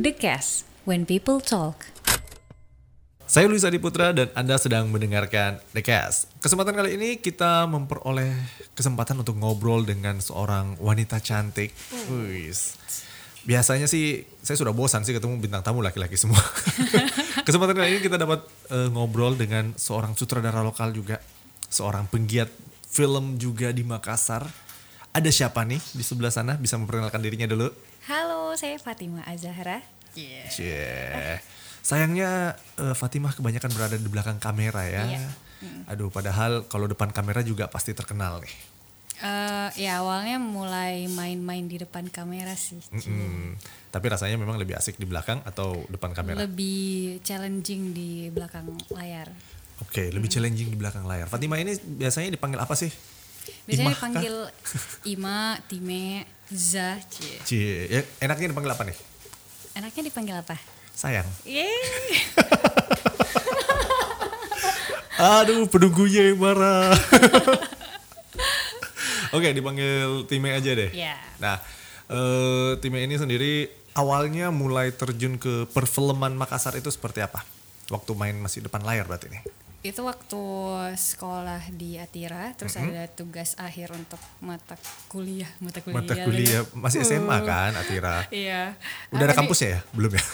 The Cast, When People Talk. Saya Luis Adi Putra dan Anda sedang mendengarkan The Cast. Kesempatan kali ini kita memperoleh kesempatan untuk ngobrol dengan seorang wanita cantik. Wis. Biasanya sih saya sudah bosan sih ketemu bintang tamu laki-laki semua. Kesempatan kali ini kita dapat eh, ngobrol dengan seorang sutradara lokal juga, seorang penggiat film juga di Makassar. Ada siapa nih di sebelah sana? Bisa memperkenalkan dirinya dulu? Halo, saya Fatima Azahra. Cie. Sayangnya eh, Fatimah kebanyakan berada di belakang kamera ya. Iya. Aduh, padahal kalau depan kamera juga pasti terkenal nih. Eh, ya awalnya mulai main-main di depan kamera sih. Mm-mm. Tapi rasanya memang lebih asik di belakang atau depan kamera. Lebih challenging di belakang layar. Oke, lebih challenging di belakang layar. Fatimah ini biasanya dipanggil apa sih? Biasanya Imah dipanggil Ima, Time, Za, Cie. Cie, ya, enaknya dipanggil apa nih? Enaknya dipanggil apa? Sayang. Yeay. Aduh, penunggunya yang marah. Oke, dipanggil Time aja deh. Ya. Nah, eh, Time ini sendiri awalnya mulai terjun ke perfilman Makassar itu seperti apa? Waktu main masih depan layar berarti nih. Itu waktu sekolah di Atira, terus Mm-hmm. ada tugas akhir untuk mata kuliah, mata kuliah. Mata kuliah masih SMA Uh. kan, Atira. Iya. Udah ada Apa kampusnya ya? Belum ya?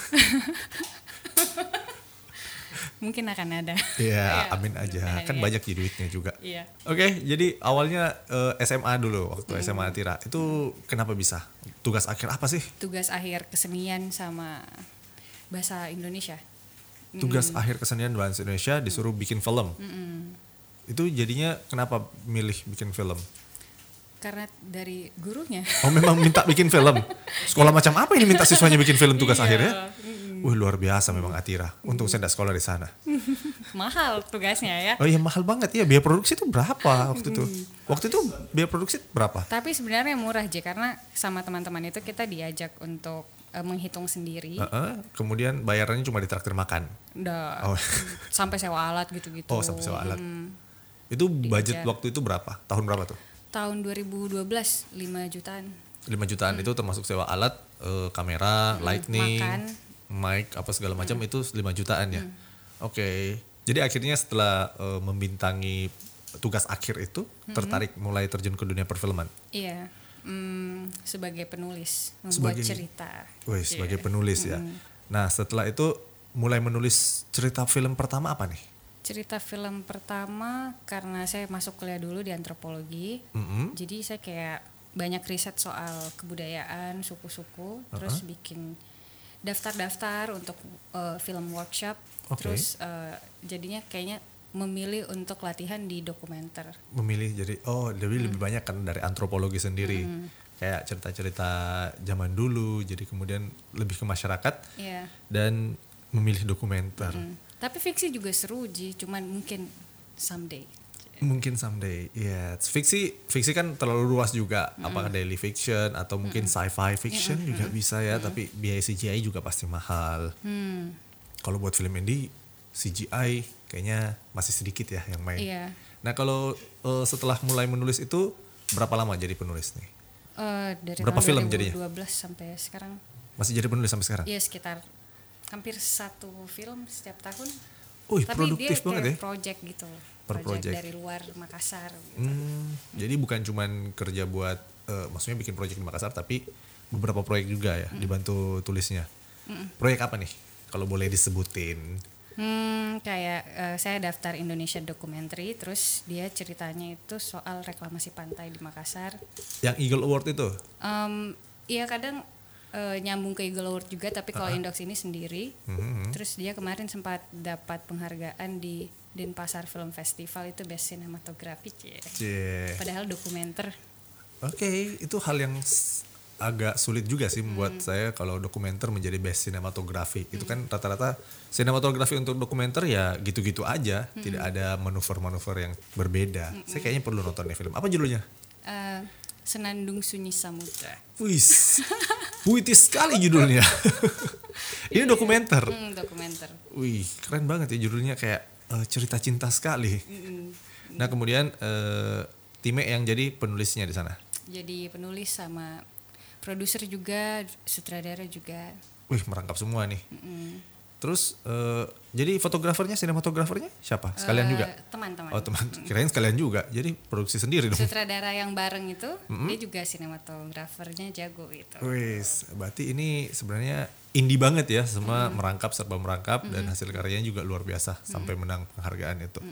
Mungkin akan ada. Iya, Iya, amin aja. Kan ya. banyak ya duitnya juga. Iya. Oke, jadi awalnya eh, SMA dulu waktu Hmm. SMA Atira. Itu kenapa bisa? Tugas akhir apa sih? Tugas akhir kesenian sama bahasa Indonesia. Tugas akhir kesenian bahasa Indonesia disuruh bikin film. Itu jadinya kenapa milih bikin film? Karena dari gurunya. Oh memang minta bikin film. Sekolah macam apa ini minta siswanya bikin film tugas Iya. akhirnya? Wih luar biasa memang Atira. Untung saya tidak sekolah di sana. Mahal tugasnya ya. Oh iya mahal banget ya. Biaya produksi itu berapa waktu itu? Waktu itu biaya produksi berapa? Tapi sebenarnya murah aja karena sama teman-teman itu kita diajak untuk eh, menghitung sendiri. Heeh, kemudian bayarannya cuma ditraktir makan. Udah Oh. sampai sewa alat gitu-gitu. Oh sampai sewa alat. Hmm. Itu budget Diajar. waktu itu berapa? Tahun berapa tuh? Tahun 2012 5 jutaan. 5 jutaan itu termasuk sewa alat, eh, kamera, lightning, makan. mic apa segala macam itu 5 jutaan ya. Oke. Jadi akhirnya setelah eh, membintangi tugas akhir itu tertarik mulai terjun ke dunia perfilman. Iya. Hmm, sebagai penulis membuat Sebagai- cerita. Wih, Iya. sebagai penulis ya. Nah, setelah itu mulai menulis cerita film pertama apa nih? Cerita film pertama karena saya masuk kuliah dulu di antropologi. Mm-mm. Jadi saya kayak banyak riset soal kebudayaan suku-suku, terus bikin daftar-daftar untuk eh, film workshop. Oke. Terus eh, jadinya kayaknya memilih untuk latihan di dokumenter. Memilih jadi oh, jadi lebih banyak kan dari antropologi sendiri. Kayak cerita-cerita zaman dulu, jadi kemudian lebih ke masyarakat Iya. dan memilih dokumenter. Hmm. Tapi fiksi juga seru Ji, cuman mungkin someday. Mungkin someday, ya. Fiksi, fiksi kan terlalu luas juga. Apakah daily fiction atau mungkin sci-fi fiction juga bisa ya. Tapi biaya CGI juga pasti mahal. Hmm. Kalau buat film indie, CGI kayaknya masih sedikit ya yang main. Iya. Nah kalau eh, setelah mulai menulis itu berapa lama jadi penulis nih? Eh, dari Berapa film tahun jadinya? 2012 sampai sekarang. Masih jadi penulis sampai sekarang? Ya sekitar hampir satu film setiap tahun. Wih Tapi produktif dia banget ya. project gitu. Per project. dari luar Makassar. Gitu. Hmm, jadi bukan cuman kerja buat, eh, maksudnya bikin proyek di Makassar, tapi beberapa proyek juga ya, dibantu tulisnya. Proyek apa nih? Kalau boleh disebutin. Hmm, kayak eh, saya daftar Indonesia Documentary, terus dia ceritanya itu soal reklamasi pantai di Makassar. Yang Eagle Award itu? Em, Iya kadang eh, nyambung ke Eagle Award juga, tapi kalau Indox ini sendiri. Mhm. Terus dia kemarin sempat dapat penghargaan di Denpasar Film Festival itu Best Cinematography. Cie. Cie. Padahal dokumenter. Oke, itu hal yang agak sulit juga sih membuat saya kalau dokumenter menjadi best sinematografi. Itu kan rata-rata sinematografi untuk dokumenter ya gitu-gitu aja, tidak ada manuver-manuver yang berbeda. Saya kayaknya perlu nonton nih film. Apa judulnya? Eh, Senandung Sunyi Samudra. Wis, puitis sekali judulnya. Ini dokumenter. Hmm, dokumenter. Wih, keren banget ya judulnya kayak eh, cerita cinta sekali. Nah kemudian eh, Time yang jadi penulisnya di sana. Jadi penulis sama produser juga sutradara juga Wih merangkap semua nih. Terus eh, jadi fotografernya, sinematografernya siapa? Sekalian Eh, juga? teman-teman Oh teman, kirain sekalian juga. Jadi produksi sendiri dong. sutradara yang bareng itu dia juga sinematografernya jago gitu Wis, berarti ini sebenarnya indie banget ya, semua merangkap serba merangkap dan hasil karyanya juga luar biasa sampai menang penghargaan itu.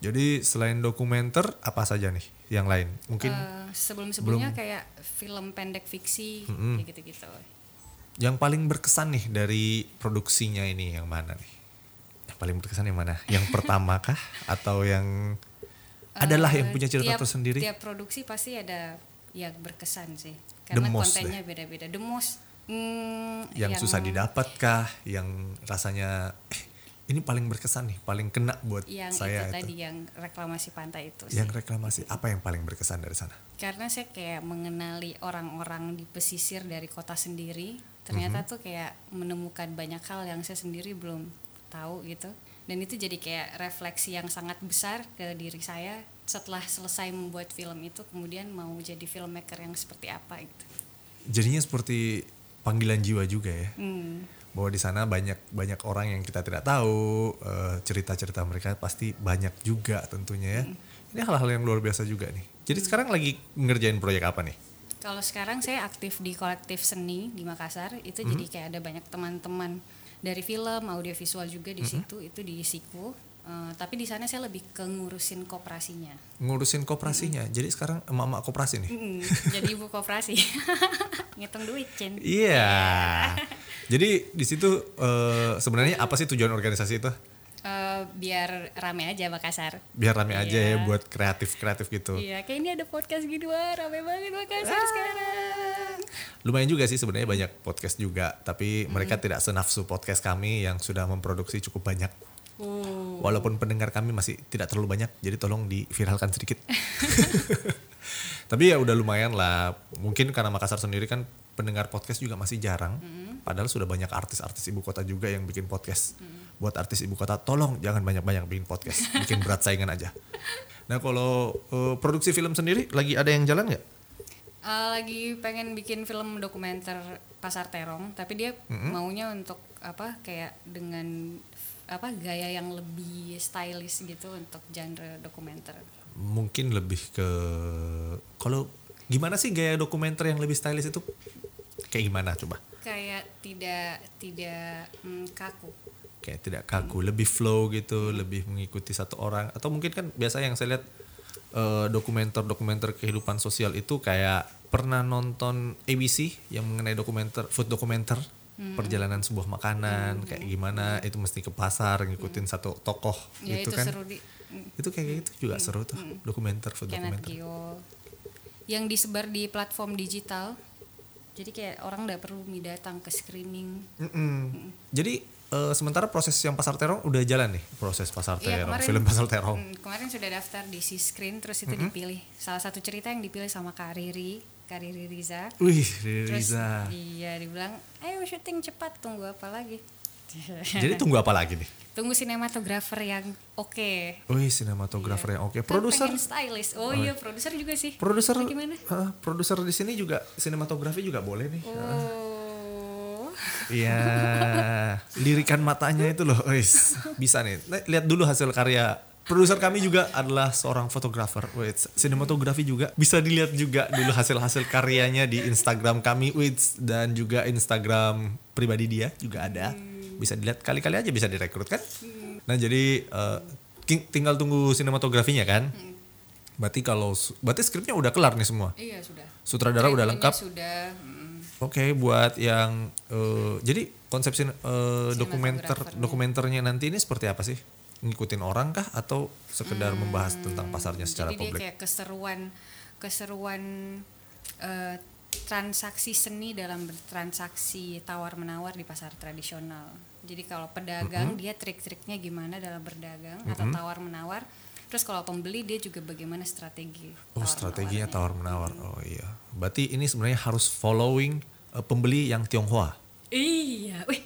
Jadi selain dokumenter apa saja nih yang lain? Mungkin Eh, sebelum-sebelumnya kayak film pendek fiksi kayak gitu-gitu yang paling berkesan nih dari produksinya ini yang mana nih? Yang paling berkesan yang mana? Yang pertama kah atau yang adalah yang punya cerita tiap- tersendiri? Tiap produksi pasti ada yang berkesan sih. The Karena most kontennya beda-beda. The most hmm, yang, susah didapat kah? Yang rasanya eh, ini paling berkesan nih, paling kena buat Yang saya itu itu. tadi yang reklamasi pantai itu sih. Yang reklamasi apa yang paling berkesan dari sana? Karena saya kayak mengenali orang-orang di pesisir dari kota sendiri. Ternyata tuh kayak menemukan banyak hal yang saya sendiri belum tahu gitu. Dan itu jadi kayak refleksi yang sangat besar ke diri saya setelah selesai membuat film itu kemudian mau jadi filmmaker yang seperti apa gitu. Jadinya seperti panggilan jiwa juga ya. Hmm. Bahwa di sana banyak banyak orang yang kita tidak tahu, eh, cerita-cerita mereka pasti banyak juga tentunya ya. Ini hal-hal yang luar biasa juga nih. Jadi sekarang lagi ngerjain proyek apa nih? Kalau sekarang saya aktif di kolektif seni di Makassar, itu Mhm. jadi kayak ada banyak teman-teman dari film, audiovisual juga di situ, itu di Siku. Eh, tapi di sana saya lebih ke ngurusin koperasinya. Ngurusin koperasinya. Jadi sekarang emak-emak koperasi nih. Mm, jadi ibu koperasi. Ngitung duit, Cen. Iya. Jadi di situ eh, sebenarnya apa sih tujuan organisasi itu? Eh, biar rame aja Makassar. Biar rame aja ya Iya. buat kreatif-kreatif gitu. Iya, kayak ini ada podcast gitu, wah rame banget Makassar Ah. sekarang. Lumayan juga sih sebenarnya banyak podcast juga, tapi mereka tidak senafsu podcast kami yang sudah memproduksi cukup banyak. Uh, Walaupun pendengar kami masih tidak terlalu banyak, jadi tolong diviralkan sedikit. Tapi ya udah lumayan lah. Mungkin karena Makassar sendiri kan pendengar podcast juga masih jarang. Padahal sudah banyak artis-artis ibu kota juga yang bikin podcast. Buat artis ibu kota, tolong jangan banyak-banyak bikin podcast. Bikin berat saingan aja. Nah kalau eh, produksi film sendiri lagi ada yang jalan nggak? Eh, lagi pengen bikin film dokumenter Pasar Terong, tapi dia maunya untuk apa kayak dengan apa gaya yang lebih stylish gitu untuk genre dokumenter. Mungkin lebih ke kalau gimana sih gaya dokumenter yang lebih stylish itu kayak gimana coba? Kayak tidak tidak mm, kaku. kayak tidak kaku, lebih flow gitu, lebih mengikuti satu orang atau mungkin kan biasa yang saya lihat eh, dokumenter-dokumenter kehidupan sosial itu kayak pernah nonton ABC yang mengenai dokumenter food dokumenter perjalanan sebuah makanan kayak gimana itu mesti ke pasar ngikutin satu tokoh Ya gitu itu kan. seru di mm, itu kayak gitu juga seru tuh dokumenter food dokumenter. Geo. Yang disebar di platform digital. Jadi kayak orang nggak perlu mi datang ke screening. Mm-mm. jadi eh, sementara proses yang pasar terong udah jalan nih? Proses pasar Iya, terong kemarin- film pasar terong. Hmm, kemarin sudah daftar di si screen terus itu dipilih. Salah satu cerita yang dipilih sama Kak Riri, Kak Riri Riza. wih Riri Terus Riza iya dibilang, ayo syuting cepat tunggu apa lagi? jadi tunggu apa lagi nih tunggu sinematografer yang oke. Wih, sinematografer yang oke. Kan Produser, pengen stylish. Oh, iya, produser juga sih. produser, Gimana? ah, produser di sini juga sinematografi juga boleh nih. Oh. Iya, lirikan matanya itu loh, wis bisa nih. Lihat dulu hasil karya. Produser kami juga adalah seorang fotografer, wait, sinematografi juga bisa dilihat juga dulu hasil-hasil karyanya di Instagram kami, wait, dan juga Instagram pribadi dia juga ada. Bisa dilihat kali-kali aja bisa direkrut kan. Nah jadi king- tinggal tunggu sinematografinya kan. Berarti kalau berarti skripnya udah kelar nih semua. Iya, sudah. Sutradara udah lengkap. Sudah. Oke, buat yang eh, jadi konsep sin- eh, dokumenter dokumenternya nanti ini seperti apa sih? Ngikutin orang kah atau sekedar membahas tentang pasarnya secara Hmm, Jadi publik? kayak keseruan keseruan eh, transaksi seni dalam bertransaksi tawar menawar di pasar tradisional. Jadi kalau pedagang dia trik-triknya gimana dalam berdagang atau tawar menawar. Terus kalau pembeli dia juga bagaimana strategi. Oh, tawar strateginya tawar menawar. Oh iya. Berarti ini sebenarnya harus following eh, pembeli yang Tionghoa. Iya, wih.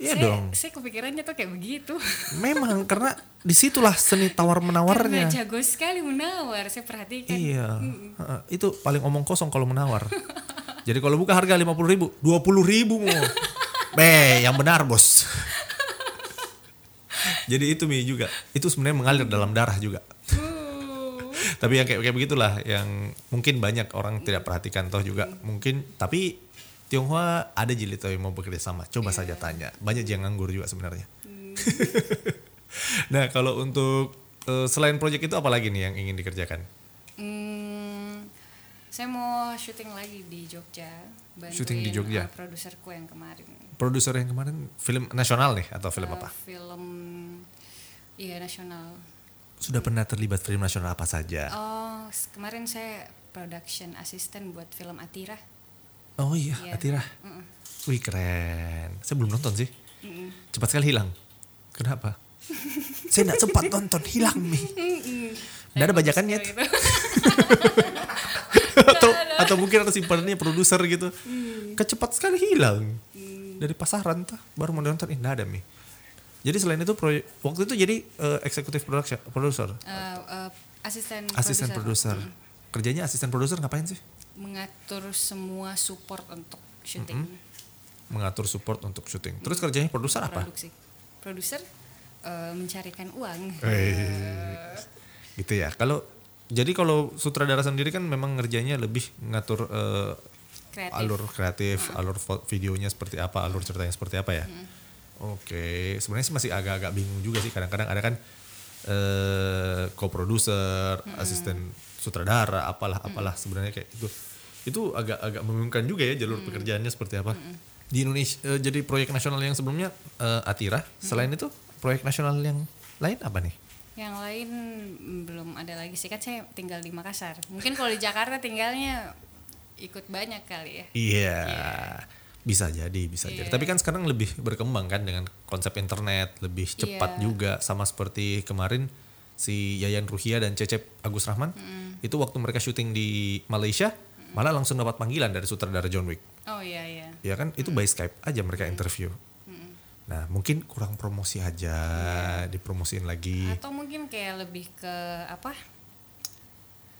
Iya saya, dong. Saya kepikirannya tuh kayak begitu. Memang karena di situlah seni tawar menawarnya. Karena jago sekali menawar, saya perhatikan. Iya, Heeh, itu paling omong kosong kalau menawar. Jadi kalau buka harga 50 ribu, 20 ribu mau. Be, yang benar bos. Jadi itu Mi juga, itu sebenarnya mengalir dalam darah juga. tapi yang kayak kayak begitulah yang mungkin banyak orang tidak perhatikan toh juga mungkin tapi Tionghoa ada jilid yang mau bekerja sama coba saja tanya banyak yang nganggur juga sebenarnya nah kalau untuk eh, selain proyek itu apa lagi nih yang ingin dikerjakan Hmm, saya mau syuting lagi di Jogja. Syuting di Jogja? uh, produserku yang kemarin. produser yang kemarin film nasional nih atau film Uh, apa Film iya nasional. sudah pernah terlibat film nasional apa saja Oh, kemarin saya production assistant buat film Atira. Oh iya Iya. Atira. Mm-mm. wih keren. Saya belum nonton sih. Mm-mm. cepat sekali hilang. Kenapa? Saya tidak sempat nonton hilang mi. Nggak ada bajakannya Gitu. atau atau mungkin ada simpanannya produser gitu. Kecepat sekali hilang. Dari pasaran tuh baru mau nonton ini ada mi. Jadi selain itu proyek waktu itu jadi eh, executive production producer Uh, uh, asisten asisten produser. produser. Kerjanya asisten produser ngapain sih mengatur semua support untuk syuting mengatur support untuk syuting terus kerjanya produser apa? Produksi. Produser uh, mencarikan uang. Eh, gitu ya. Kalau jadi kalau sutradara sendiri kan memang ngerjanya lebih ngatur eh, Kreatif. alur kreatif, alur fo- videonya seperti apa, alur ceritanya seperti apa ya. Oke, sebenarnya sih masih agak-agak bingung juga sih. Kadang-kadang ada kan eh co-producer, asisten sutradara, apalah apalah sebenarnya kayak itu. Itu agak-agak membingungkan juga ya jalur pekerjaannya seperti apa. Di Indonesia eh, jadi proyek nasional yang sebelumnya eh, Atira, selain itu proyek nasional yang lain apa nih? Yang lain mm, belum ada lagi sih kan saya tinggal di Makassar. Mungkin kalau di Jakarta tinggalnya ikut banyak kali ya. Iya. Bisa jadi, bisa jadi. Iya. Tapi kan sekarang lebih berkembang kan dengan konsep internet, lebih cepat Iya. juga sama seperti kemarin si Yayan Ruhia dan Cecep Agus Rahman. Itu waktu mereka syuting di Malaysia, malah langsung dapat panggilan dari sutradara John Wick. Oh iya iya. Ya kan itu by Skype aja mereka interview. Nah, mungkin kurang promosi aja, dipromosiin lagi. Atau mungkin kayak lebih ke apa?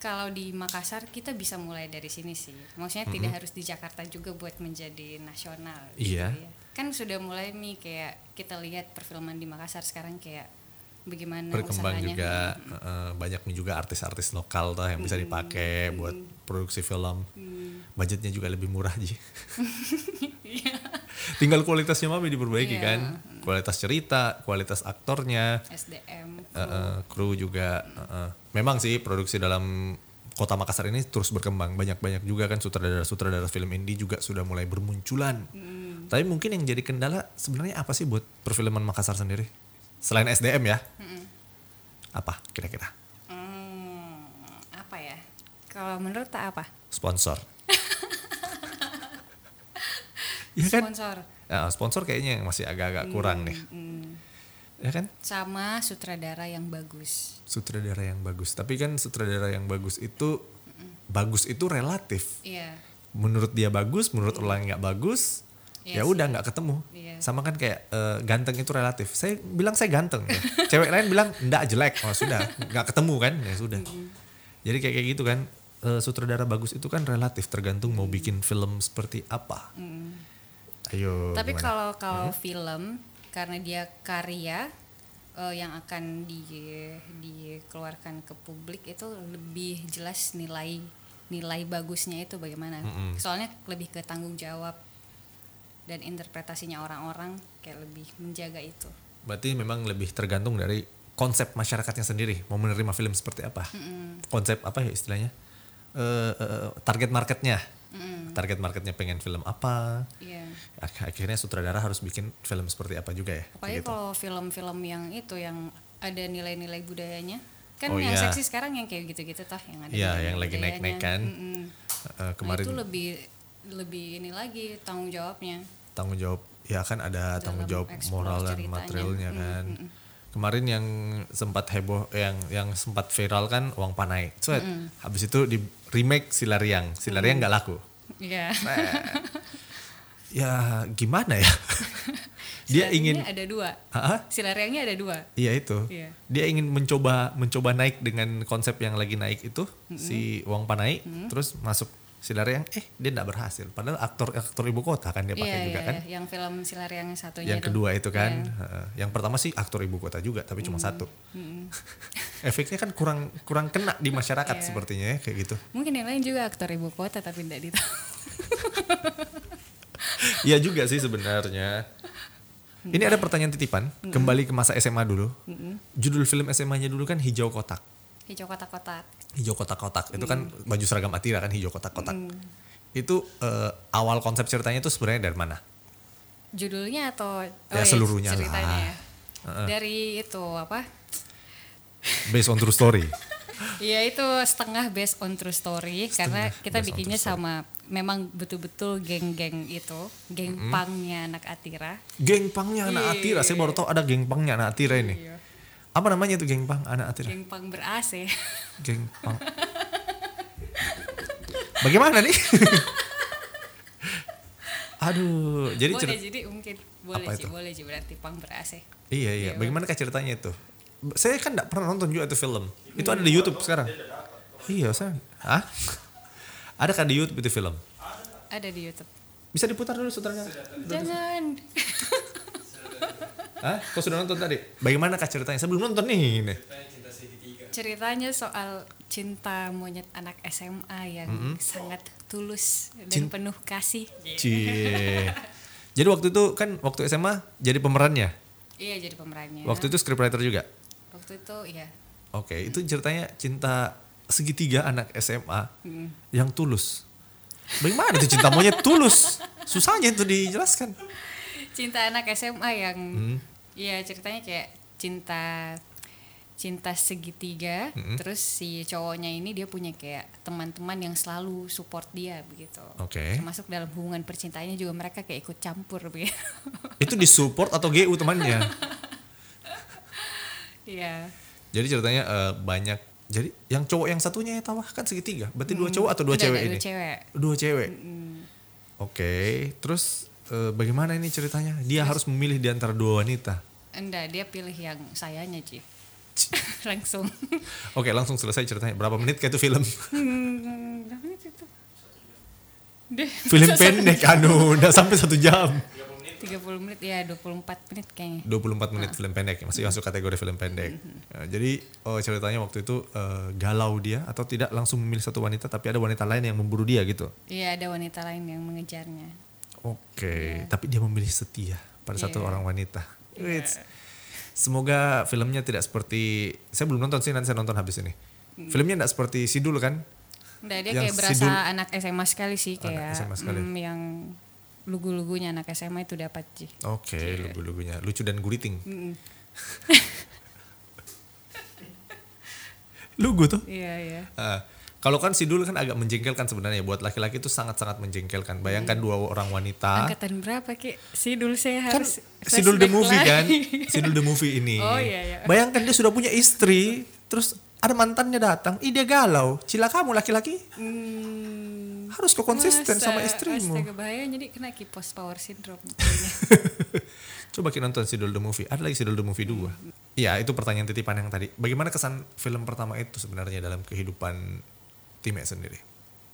Kalau di Makassar kita bisa mulai dari sini sih. Maksudnya tidak harus di Jakarta juga buat menjadi nasional. gitu Iya. ya. Kan sudah mulai nih kayak kita lihat perfilman di Makassar sekarang kayak bagaimana berkembang usahanya. juga eh, banyak nih juga artis-artis lokal tuh yang bisa dipakai buat produksi film. Budgetnya juga lebih murah ji. Tinggal kualitasnya mami diperbaiki Iya. kan. Kualitas cerita kualitas aktornya. SDM. eh, eh, kru juga eh. memang sih produksi dalam kota Makassar ini terus berkembang. Banyak-banyak juga kan sutradara-sutradara film indie juga sudah mulai bermunculan. Tapi mungkin yang jadi kendala sebenarnya apa sih buat perfilman Makassar sendiri selain SDM ya apa kira-kira Hmm, apa ya? Kalau menurut tak apa? sponsor. Iya kan? Sponsor. Nah, sponsor kayaknya yang masih agak-agak kurang nih. Hmm, Ya kan? sama sutradara yang bagus. Sutradara yang bagus. Tapi kan sutradara yang bagus itu bagus itu relatif. Iya. Menurut dia bagus, menurut orang nggak bagus, ya Iya udah nggak ketemu. Iya. Sama kan kayak eh, ganteng itu relatif. Saya bilang saya ganteng. ya. Cewek lain bilang ndak jelek. Oh sudah, nggak ketemu kan? Ya sudah. Jadi kayak kayak gitu kan. Eh, sutradara bagus itu kan relatif tergantung mau bikin film seperti apa. Ayo. Tapi gimana? kalau kalau film karena dia karya eh, yang akan di dikeluarkan ke publik itu lebih jelas nilai nilai bagusnya itu bagaimana. Mm-mm. Soalnya lebih ke tanggung jawab dan interpretasinya orang-orang kayak lebih menjaga itu. Berarti memang lebih tergantung dari konsep masyarakatnya sendiri mau menerima film seperti apa. Konsep apa ya istilahnya? Eh, eh, target marketnya. Target marketnya pengen film apa? Ak- Akhirnya sutradara harus bikin film seperti apa juga ya. Apalagi Gitu. kalau film-film yang itu yang ada nilai-nilai budayanya. Kan Oh, yang iya. seksi sekarang yang kayak gitu-gitu toh yang ada Iya, yang lagi naik-naik kan. Mm-mm. Eh, kemarin Nah, itu lebih lebih ini lagi tanggung jawabnya. tanggung jawab ya kan ada Dalam tanggung jawab moral dan ceritanya. materialnya Mm, kan. mm, mm. Kemarin yang sempat heboh yang yang sempat viral kan uang panai. So, habis itu di remake Silariang. Silariang nggak laku. Iya. Ya gimana ya? Dia ingin ada dua. Ah, Silariangnya ada dua. Iya itu. Iya. Dia ingin mencoba mencoba naik dengan konsep yang lagi naik itu si Uang Panai terus masuk Silaryang eh dia tidak berhasil. Padahal aktor aktor ibu kota kan dia pakai Iya, juga iya, kan. yang film Silar yang satunya yang kedua itu kan. Iya. Heeh. yang pertama sih aktor ibu kota juga tapi cuma satu. Efeknya kan kurang kurang kena di masyarakat Iya. sepertinya ya kayak gitu. Mungkin yang lain juga aktor ibu kota tapi tidak ditahu. Iya juga sih sebenarnya. Ini ada pertanyaan titipan. Kembali ke masa SMA dulu. Judul film SMA-nya dulu kan hijau kotak Hijau kotak-kotak. hijau kotak-kotak itu kan baju seragam Atira kan hijau kotak-kotak Hmm. itu eh, awal konsep ceritanya itu sebenarnya dari mana Judulnya atau oh Ya, seluruhnya lah. ceritanya ya. Heeh. Dari itu apa? based on true story Iya itu setengah based on true story karena Setengah kita based on bikinnya sama memang betul-betul geng-geng itu, geng pangnya anak Atira. geng pangnya anak Iya. Atira saya baru tahu ada geng pangnya anak Atira ini Iya. Apa namanya itu geng pang? Anak Atira. Geng pang ber AC. geng pang. Bagaimana nih? Aduh jadi boleh cerita jadi mungkin boleh sih, boleh sih berarti pang ber AC. iya iya. Bagaimana kah ceritanya itu? Saya kan tidak pernah nonton juga itu film. Itu ada di YouTube sekarang. Iya saya Hah? ada kan di YouTube itu film? Ada di YouTube. bisa diputar dulu sutranya Jangan. Hah? Kau sudah nonton tadi? Bagaimana kah ceritanya? Saya belum nonton nih. nih. Ceritanya soal cinta monyet anak SMA yang sangat tulus dan Cin- penuh kasih. Cie. Jadi waktu itu kan waktu SMA jadi pemerannya. Iya jadi pemerannya. Waktu itu scriptwriter juga. Waktu itu iya. Oke, itu ceritanya cinta segitiga anak SMA yang tulus. Bagaimana itu cinta monyet tulus? Susahnya itu dijelaskan. Cinta anak SMA yang Hmm. Iya ceritanya kayak cinta cinta segitiga terus si cowoknya ini dia punya kayak teman-teman yang selalu support dia begitu Oke. termasuk dalam hubungan percintaannya juga mereka kayak ikut campur begitu Itu disupport atau GU temannya? iya Jadi ceritanya eh, banyak. Jadi yang cowok yang satunya ya tahu kan segitiga. Berarti dua cowok atau dua Enggak, cewek enggak, ini? dua cewek Dua cewek. Oke, terus eh, bagaimana ini ceritanya? Dia harus memilih di antara dua wanita. enggak dia pilih yang sayanya Ci langsung Oke, langsung selesai ceritanya. Berapa menit kayak itu film? Hmm, berapa menit itu? Deh, film pendek, anu, udah sampai satu jam. 30 menit ya 24 menit kayaknya 24 menit film pendek, masih masuk kategori film pendek. Eh, jadi oh, ceritanya waktu itu eh, galau dia atau tidak langsung memilih satu wanita, tapi ada wanita lain yang memburu dia gitu. iya ada wanita lain yang mengejarnya Oke, tapi dia memilih setia pada satu Iya. orang wanita. Wits. Semoga filmnya tidak seperti saya belum nonton sih nanti saya nonton habis ini. Filmnya tidak seperti Sidul kan? Enggak, dia Yang kayak berasa sidul- anak SMA sekali sih kayak SMA sekali. mm, yang lugu-lugunya anak SMA itu dapat sih. Oke, lugu-lugunya lucu dan guriting. Mm, Lugu tuh. Iya iya. Ah, kalau kan Sidul kan agak menjengkelkan sebenarnya buat laki-laki itu sangat-sangat menjengkelkan. Bayangkan dua orang wanita. Angkatan berapa ki? Sidul saya Kan harus Sidul the movie lagi. kan? Sidul the movie ini. Oh, iya, iya. Bayangkan dia sudah punya istri, terus ada mantannya datang, ih dia galau. Cila kamu laki-laki Hmm, harus kok konsisten masa? sama istrimu. Astaga bahaya jadi kena ki post power syndrome. Coba kita nonton Sidul the movie. Ada lagi Sidul the movie 2. Iya, itu pertanyaan titipan yang tadi. Bagaimana kesan film pertama itu sebenarnya dalam kehidupan Time sendiri?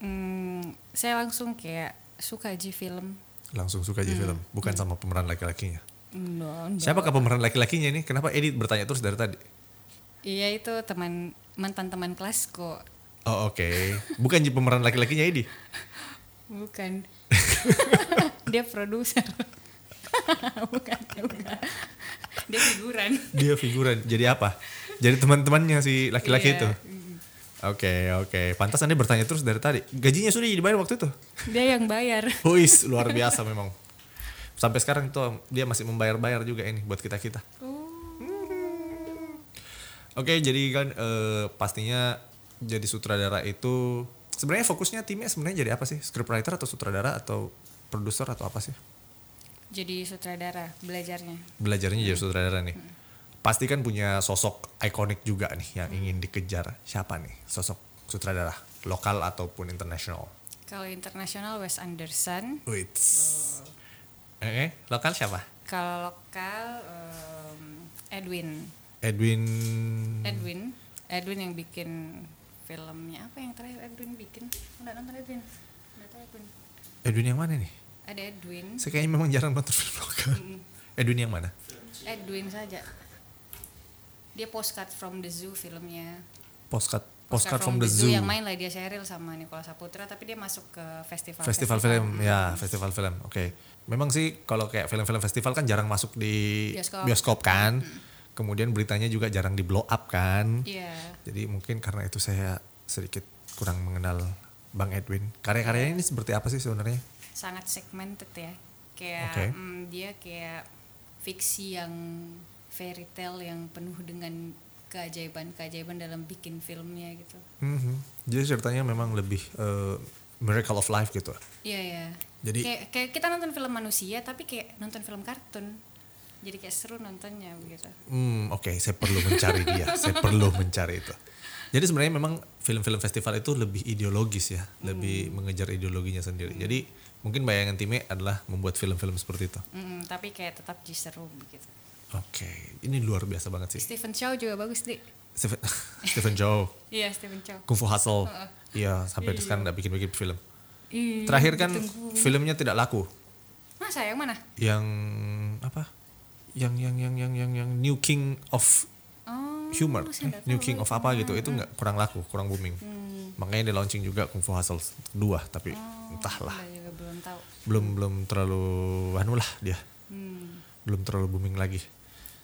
Hmm, saya langsung kayak suka aja film. Langsung suka aja film, bukan sama pemeran laki-lakinya. Enggak. Siapakah pemeran laki-lakinya ini? Kenapa Edit bertanya terus dari tadi? Iya itu teman mantan teman kelasku. Oh oke, bukan ji pemeran laki-lakinya Edi. Bukan. dia produser. bukan. Dia figuran. Dia figuran. Jadi apa? Jadi teman-temannya si laki-laki Iya. itu. Oke oke, pantas anda bertanya terus dari tadi. Gajinya sudah dibayar waktu itu? Dia yang bayar. Wis luar biasa memang. Sampai sekarang itu dia masih membayar-bayar juga ini buat kita kita. Oke, jadi kan eh, pastinya jadi sutradara itu sebenarnya fokusnya timnya sebenarnya jadi apa sih? Scriptwriter atau sutradara atau produser atau apa sih? Jadi sutradara belajarnya. Belajarnya jadi sutradara nih. Pasti kan punya sosok ikonik juga nih yang ingin dikejar. Siapa nih sosok sutradara lokal ataupun internasional? Kalau internasional Wes Anderson. Wait. Eh, eh, lokal siapa? Kalau lokal em, Edwin. Edwin. Edwin. Edwin yang bikin filmnya apa yang terakhir Edwin bikin? Udah nonton Edwin? Edwin. Edwin yang mana nih? Ada Edwin. Saya kayaknya memang jarang nonton film lokal. Edwin yang mana? Edwin saja. Dia postcard from the zoo filmnya. Postcard Postcard from, the Zoo. yang main Lydia Sheryl sama Nicola Saputra tapi dia masuk ke festival festival film ya festival film oke memang sih kalau kayak film-film festival kan jarang masuk di Bioskop. bioskop, kan kemudian beritanya juga jarang di blow up kan Iya. jadi mungkin karena itu saya sedikit kurang mengenal Bang Edwin karya-karyanya ini seperti apa sih sebenarnya sangat segmented ya kayak Oke. mm, dia kayak fiksi yang fairy tale yang penuh dengan keajaiban-keajaiban dalam bikin filmnya gitu Mhm. jadi ceritanya memang lebih eh, miracle of life gitu iya ya Jadi- kayak, kayak kita nonton film manusia tapi kayak nonton film kartun jadi kayak seru nontonnya begitu Hmm, oke, saya perlu mencari dia. saya perlu mencari itu. Jadi sebenarnya memang film-film festival itu lebih ideologis ya, lebih mengejar ideologinya sendiri. Jadi mungkin bayangan Time adalah membuat film-film seperti itu. Mm, tapi kayak tetap jadi seru begitu Oke, ini luar biasa banget sih. Stephen Chow juga bagus di Stephen, Stephen Chow, iya Stephen Chow Kung Fu Hustle. Iya, sampai Iya. sekarang nggak bikin-bikin film. Iya, Terakhir kan ditunggu. filmnya tidak laku. masa yang mana Yang apa? Yang yang yang yang yang yang New King of oh Humor, eh, New King of apa gitu, itu nggak kurang laku, kurang booming. Hmm. Makanya dia launching juga Kung Fu Hustle 2 tapi Oh, entahlah belum tahu belum belum terlalu anu lah dia Hmm. belum terlalu booming lagi.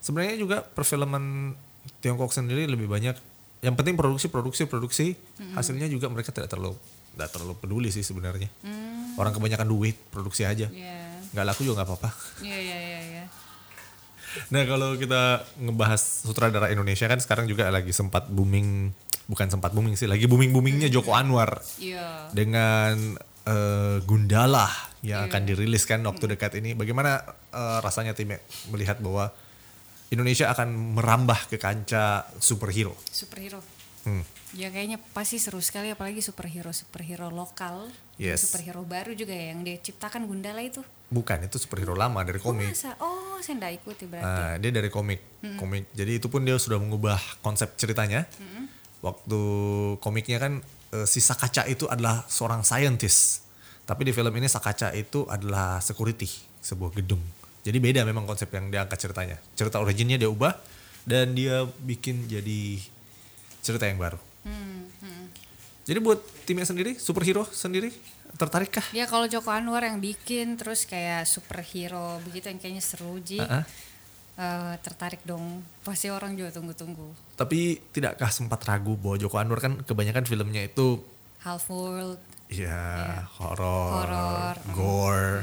Sebenarnya juga perfilman Tiongkok sendiri lebih banyak yang penting produksi produksi produksi hasilnya juga mereka tidak terlalu tidak terlalu peduli sih sebenarnya. Hmm. Orang kebanyakan duit produksi aja nggak laku juga nggak apa-apa. Iya iya iya iya. Nah kalau kita ngebahas sutradara Indonesia kan sekarang juga lagi sempat booming bukan sempat booming sih lagi booming boomingnya Joko Anwar. Iya. dengan eh, Gundala yang Iya. akan dirilis kan waktu dekat ini. Bagaimana eh, rasanya tim melihat bahwa Indonesia akan merambah ke kancah superhero? Superhero. Hmm. Ya kayaknya pasti seru sekali apalagi superhero superhero lokal. Yes. Superhero baru juga ya yang diciptakan Gundala itu. Bukan itu superhero lama dari komik. masa? Oh, saya enggak ikuti berarti. Nah, dia dari komik, komik. Jadi itu pun dia sudah mengubah konsep ceritanya. Waktu komiknya kan eh, si Sakaca itu adalah seorang scientist, tapi di film ini Sakaca itu adalah security sebuah gedung. Jadi beda memang konsep yang dia angkat ceritanya. Cerita originnya dia ubah dan dia bikin jadi cerita yang baru. Hmm, hmm. Jadi buat timnya sendiri, superhero sendiri, tertarikkah? Ya kalau Joko Anwar yang bikin terus kayak superhero begitu yang kayaknya seru Ji. Ah, ah. Eh, tertarik dong. Pasti orang juga tunggu-tunggu. Tapi tidakkah sempat ragu bahwa Joko Anwar kan kebanyakan filmnya itu Half World. Ya, horor, Horor, mm. gore,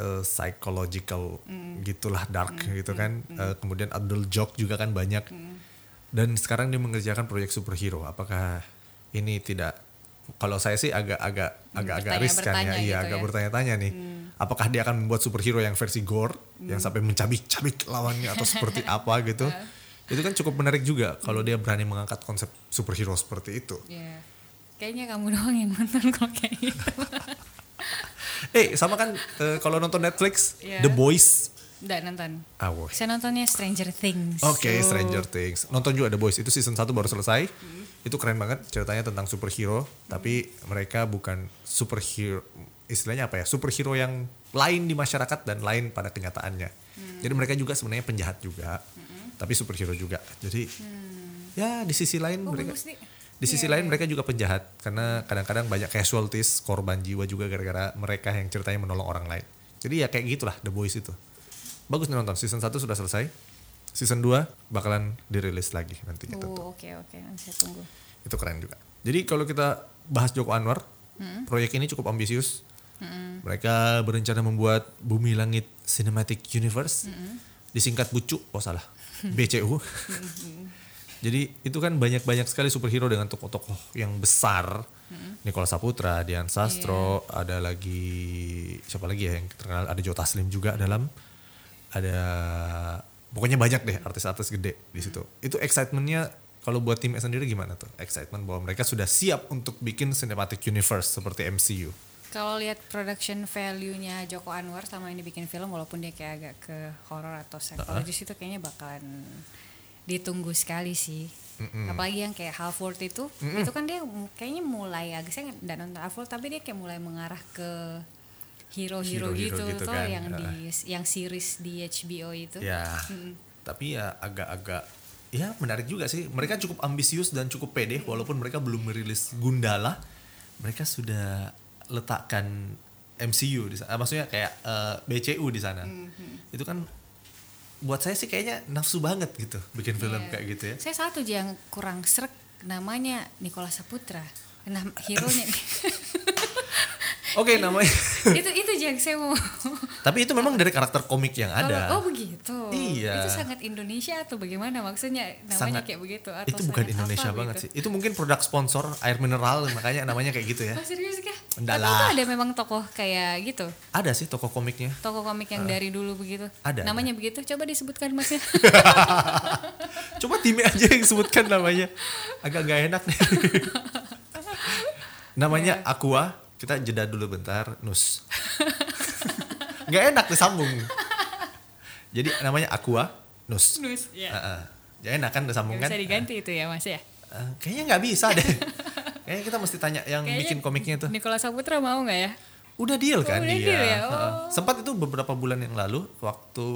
eh, psychological, gitulah dark gitu kan. Eh, kemudian Abdul Jok juga kan banyak. Dan sekarang dia mengerjakan proyek superhero. Apakah ini tidak? Kalau saya sih agak-agak agak-agak bertanya- riskan ya. bertanya Iya, gitu agak ya. Bertanya-tanya nih. Apakah dia akan membuat superhero yang versi gore, yang sampai mencabik-cabik lawannya atau seperti apa gitu? Itu kan cukup menarik juga kalau dia berani mengangkat konsep superhero seperti itu. Ya. Kayaknya kamu doang yang nonton kalau kayak gitu. Eh sama kan eh, kalau nonton Netflix Iya. The Boys. Enggak nonton. Ah, woi. Saya nontonnya Stranger Things. Oke, Oh. Stranger Things. Nonton juga The Boys. Itu season 1 baru selesai. Hmm. Itu keren banget ceritanya tentang superhero, tapi mereka bukan superhero istilahnya apa ya? Superhero yang lain di masyarakat dan lain pada kenyataannya. Hmm. Jadi mereka juga sebenarnya penjahat juga, tapi superhero juga. Jadi ya di sisi lain Oh, mereka bagus nih. Di sisi Iya, lain mereka juga penjahat karena kadang-kadang banyak casualties, korban jiwa juga gara-gara mereka yang ceritanya menolong orang lain. Jadi ya kayak gitulah The Boys itu. Bagus nih nonton. Season 1 sudah selesai. Season 2 bakalan dirilis lagi nantinya tentu. Oh, oke oke, nanti saya tunggu. Itu keren juga. Jadi kalau kita bahas Joko Anwar, proyek ini cukup ambisius. Mereka berencana membuat Bumi Langit Cinematic Universe. Disingkat BUCU, oh salah. BCU. Jadi itu kan banyak-banyak sekali superhero dengan tokoh-tokoh yang besar. Nicola Saputra, Dian Sastro, ada lagi siapa lagi ya yang terkenal ada Joe Taslim juga dalam ada pokoknya banyak deh artis-artis gede di situ. Itu excitementnya kalau buat tim sendiri gimana tuh? Excitement bahwa mereka sudah siap untuk bikin cinematic universe seperti MCU. Kalau lihat production value-nya Joko Anwar sama ini bikin film walaupun dia kayak agak ke horror atau psychologis itu kayaknya bakalan ditunggu sekali sih. apalagi yang kayak Halford itu itu kan dia kayaknya mulai agak saya nggak nonton Halford tapi dia kayak mulai mengarah ke hero-hero gitu, gitu tuh kan, yang heeh. di yang series di HBO itu Ya. Tapi ya agak-agak ya menarik juga sih. Mereka cukup ambisius dan cukup pede walaupun mereka belum merilis Gundala. Mereka sudah letakkan MCU di sana. Ah, Maksudnya kayak eh, BCU di sana. Itu kan buat saya sih kayaknya nafsu banget gitu bikin film Iya. kayak gitu ya. Saya satu aja yang kurang serak namanya Nicola Saputra. Nah, hero-nya Oke namanya. itu itu yang saya mau. Tapi itu memang dari karakter komik yang ada. Oh, oh, begitu. Iya. Itu sangat Indonesia atau bagaimana maksudnya namanya Sangat- kayak begitu atau itu bukan Indonesia apa banget gitu? sih. Itu mungkin produk sponsor air mineral makanya namanya kayak gitu ya. Oh serius kah? Enggak lah. itu ada memang tokoh kayak gitu. Ada sih toko komiknya. Toko komik yang dari dulu begitu. Ada, Namanya begitu. Coba disebutkan Mas ya. Coba timnya aja yang sebutkan namanya. Agak gak enak nih. namanya. Aqua. Kita jeda dulu bentar. Nus. gak enak disambung. Jadi namanya Aqua. Nus. Nus. Ya. Heeh. Gak enak kan disambung Nggak kan? bisa diganti itu ya Mas ya. Eh, kayaknya nggak bisa deh. kayaknya kita mesti tanya yang Kayaknya bikin komiknya tuh. Nicola Saputra mau nggak ya? Udah deal kan Oh, udah dia. deal ya? Oh. Sempat itu beberapa bulan yang lalu waktu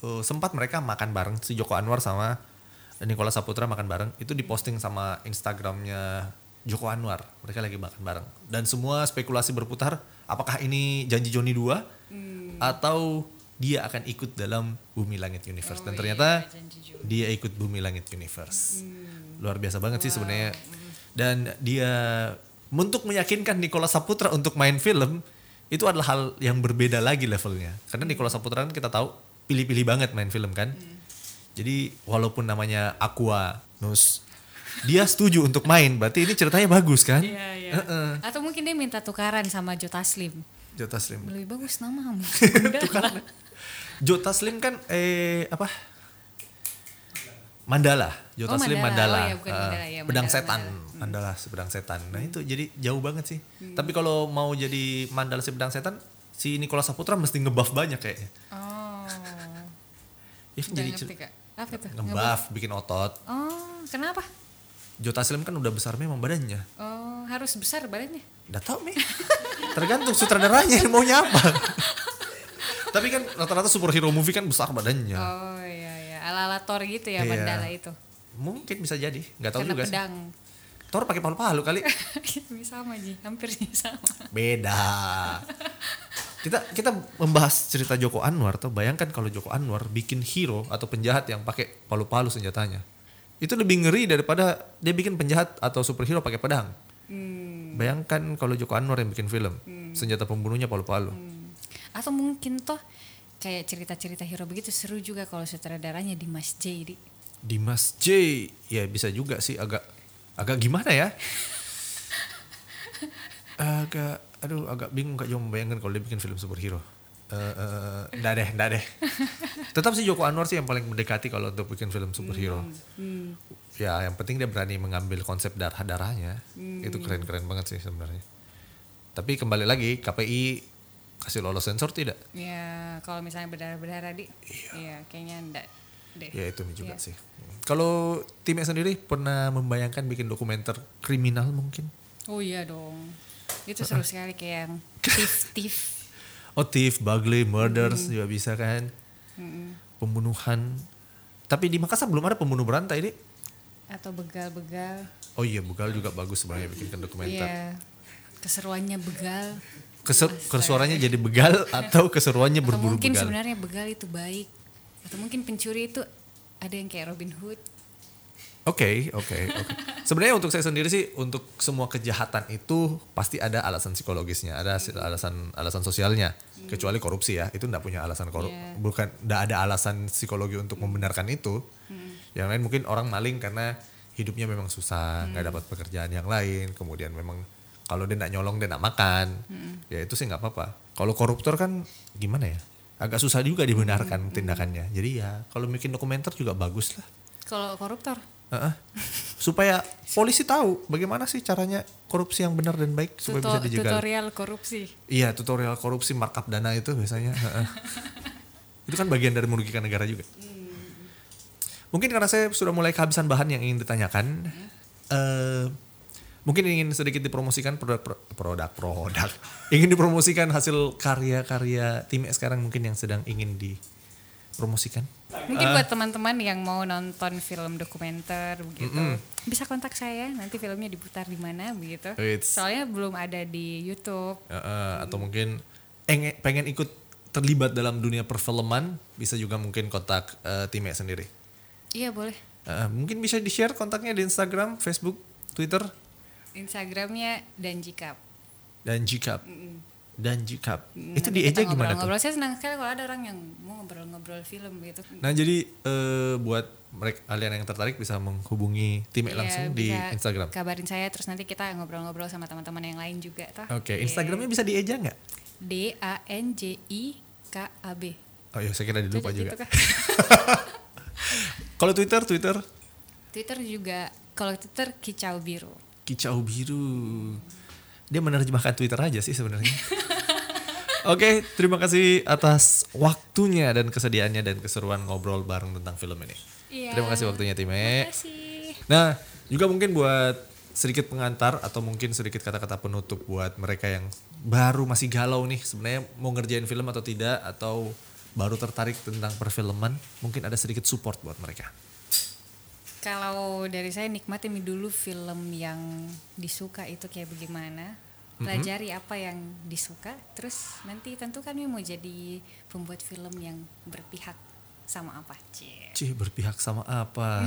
eh, sempat mereka makan bareng si Joko Anwar sama Nicola Saputra makan bareng itu diposting sama Instagramnya Joko Anwar. Mereka lagi makan bareng dan semua spekulasi berputar apakah ini janji Joni 2 Hmm. atau dia akan ikut dalam Bumi Langit Universe Oh, dan iya, ternyata Joni. dia ikut Bumi Langit Universe. Luar biasa banget sih sebenarnya. Hmm. Dan dia untuk meyakinkan Nicola Saputra untuk main film itu adalah hal yang berbeda lagi levelnya. Karena Nicola Saputra kan kita tahu pilih-pilih banget main film kan. Hmm. Jadi walaupun namanya Aqua Nus dia setuju untuk main, berarti ini ceritanya bagus kan? Iya, iya. Heeh. Atau mungkin dia minta tukaran sama Joe Taslim. Jota Slim. Lebih bagus namamu. Tukaran. Jota Slim kan eh apa? Mandala, Jota Oh, Slim Mandala. Mandala, Oh, iya, bukan Mandala, ya, pedang Mandala, setan, Mandala. Hmm. Mandala setan. Nah itu jadi jauh banget sih. Tapi kalau mau jadi Mandala si pedang setan, si Nicola Saputra mesti ngebuff banyak kayaknya. Oh. Ya kan jadi ngerti kak. Apa itu? ngebuff, bikin otot. Oh, kenapa? Jota Slim kan udah besar memang badannya. Oh, harus besar badannya. Udah tau nih. Tergantung sutradaranya maunya apa. Tapi kan rata-rata superhero movie kan besar badannya. Oh iya iya, ala-ala Thor gitu ya Iya. Mandala itu. Mungkin bisa jadi, nggak tahu Karena juga sih. pedang. Thor pakai palu-palu kali. sama Ji, hampir sih sama. Beda. Kita kita membahas cerita Joko Anwar tuh bayangkan kalau Joko Anwar bikin hero atau penjahat yang pakai palu-palu senjatanya. Itu lebih ngeri daripada dia bikin penjahat atau superhero pakai pedang. Hmm. Bayangkan kalau Joko Anwar yang bikin film, senjata pembunuhnya palu-palu. Atau mungkin toh kayak cerita-cerita hero begitu seru juga kalau sutradaranya Dimas J. Di. Dimas J, ya bisa juga sih agak agak gimana ya? agak aduh agak bingung kak Jo membayangkan kalau dia bikin film superhero. Eh, eh, nggak deh, nggak deh. Tetap sih Joko Anwar sih yang paling mendekati kalau untuk bikin film superhero. Ya, yang penting dia berani mengambil konsep darah-darahnya. Itu keren-keren banget sih sebenarnya. Tapi kembali lagi, KPI kasih lolos sensor tidak? Ya kalau misalnya berdarah-berdarah di, iya kayaknya enggak deh. Ya itu juga Iya. sih. Kalau timnya sendiri pernah membayangkan bikin dokumenter kriminal mungkin? Oh iya dong. Itu seru sekali kayak yang thief-thief. Oh thief, burglary, murders juga bisa kan? Pembunuhan. Tapi di Makassar belum ada pembunuh berantai deh. atau begal-begal. Oh iya, Bugal juga bagus sebenarnya bikinkan dokumenter. Iya. Keseruannya begal. Keser kesuaranya jadi begal atau keseruannya Atau berburu mungkin begal? sebenarnya begal itu baik. Atau mungkin pencuri itu ada yang kayak Robin Hood. Oke, oke, oke. Sebenarnya untuk saya sendiri sih untuk semua kejahatan itu pasti ada alasan psikologisnya, ada alasan alasan sosialnya. Kecuali korupsi ya, itu enggak punya alasan korup, Iya. bukan enggak ada alasan psikologi untuk membenarkan itu. Yang lain mungkin orang maling karena hidupnya memang susah, nggak dapat pekerjaan yang lain, kemudian memang kalau dia nggak nyolong dia nggak makan, ya itu sih nggak apa-apa. Kalau koruptor kan gimana ya? Agak susah juga dibenarkan tindakannya. Jadi ya kalau bikin dokumenter juga bagus lah. Kalau koruptor, Supaya polisi tahu bagaimana sih caranya korupsi yang benar dan baik supaya bisa tuto- dijegal. tutorial korupsi. Iya tutorial korupsi markup dana itu biasanya. itu kan bagian dari merugikan negara juga. mungkin karena saya sudah mulai kehabisan bahan yang ingin ditanyakan. eh mungkin ingin sedikit dipromosikan produk produk produk. ingin dipromosikan hasil karya-karya tim sekarang mungkin yang sedang ingin dipromosikan. Mungkin buat teman-teman yang mau nonton film dokumenter begitu, bisa kontak saya. Nanti filmnya diputar di mana begitu. Wits. Soalnya belum ada di YouTube. Eh, eh, atau mungkin enge- pengen ikut terlibat dalam dunia perfilman bisa juga mungkin kontak eh, timnya sendiri. Iya boleh. Eh, mungkin bisa di share kontaknya di Instagram, Facebook, Twitter Instagramnya dan jika dan Jikap dan Jikap. Mm, Itu nanti di Eja gimana tuh? ngobrol-ngobrol. Saya senang sekali kalau ada orang yang mau ngobrol-ngobrol film gitu. Nah jadi eh, buat mereka kalian yang tertarik bisa menghubungi tim Iya, langsung di Instagram. Kabarin saya terus nanti kita ngobrol-ngobrol sama teman-teman yang lain juga toh. Oke, Iya. Instagramnya bisa di Eja nggak? D A N J I K A B. Oh iya, saya kira dilupa juga. gitu? Kalau Twitter, Twitter Twitter juga kalau Twitter kicau biru. kicau biru. Dia menerjemahkan Twitter aja sih sebenarnya. Oke, terima kasih atas waktunya dan kesediaannya dan keseruan ngobrol bareng tentang film ini. Iya. Terima kasih waktunya Time. Nah, juga mungkin buat sedikit pengantar atau mungkin sedikit kata-kata penutup buat mereka yang baru masih galau nih sebenarnya mau ngerjain film atau tidak atau baru tertarik tentang perfilman, mungkin ada sedikit support buat mereka. Kalau dari saya nikmatin dulu film yang disuka itu kayak bagaimana. Pelajari apa yang disuka, terus nanti tentu kami mau jadi pembuat film yang berpihak sama apa, Cie. Cih, berpihak sama apa?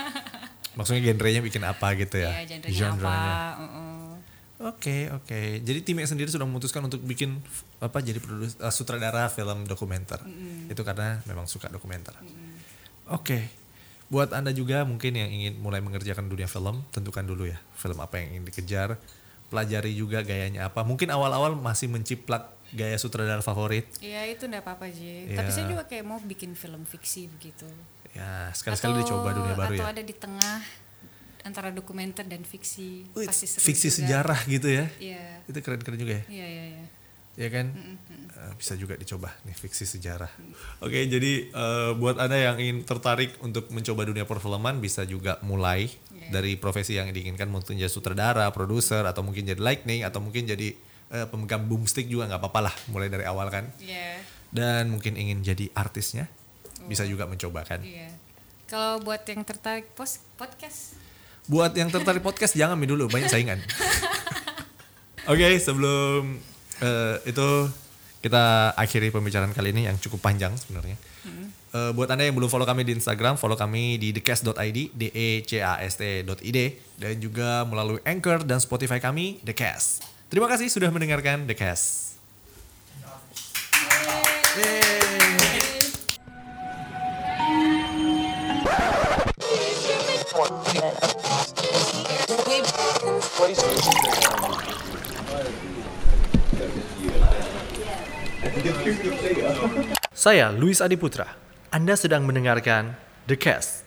Maksudnya genrenya bikin apa gitu ya? Iya, genrenya apa? Genre-nya. uh-uh. Oke, oke. Jadi timnya sendiri sudah memutuskan untuk bikin apa jadi produs, eh, sutradara film dokumenter. Itu karena memang suka dokumenter. Oke. Buat Anda juga mungkin yang ingin mulai mengerjakan dunia film, tentukan dulu ya film apa yang ingin dikejar. Pelajari juga gayanya apa. Mungkin awal-awal masih menciplak gaya sutradara favorit. Iya itu enggak apa-apa, J. Iya. Tapi saya juga kayak mau bikin film fiksi begitu. Ya, sekali-sekali dicoba dunia baru atau ya. ada di tengah antara dokumenter dan fiksi. Wih, Pasti seru fiksi juga. sejarah gitu ya. Iya. Itu keren-keren juga ya. Iya, iya, iya. Ya kan? Eh, bisa juga dicoba nih fiksi sejarah. Oke jadi eh, buat anda yang ingin tertarik untuk mencoba dunia perfilman bisa juga mulai Iya. dari profesi yang diinginkan mungkin jadi sutradara produser atau mungkin jadi lightning atau mungkin jadi eh, pemegang boomstick juga nggak apa-apa lah mulai dari awal kan. Iya. dan mungkin ingin jadi artisnya bisa juga mencoba kan. Iya. Kalau buat yang tertarik pos podcast, buat yang tertarik podcast jangan dulu banyak saingan. Oke sebelum eh, itu kita akhiri pembicaraan kali ini yang cukup panjang sebenarnya. Eh, buat anda yang belum follow kami di Instagram follow kami di thecast.id d e c a s t.id dan juga melalui Anchor dan Spotify kami The Cast. Terima kasih sudah mendengarkan The Cast Saya Luis Adiputra. Anda sedang mendengarkan The Cast.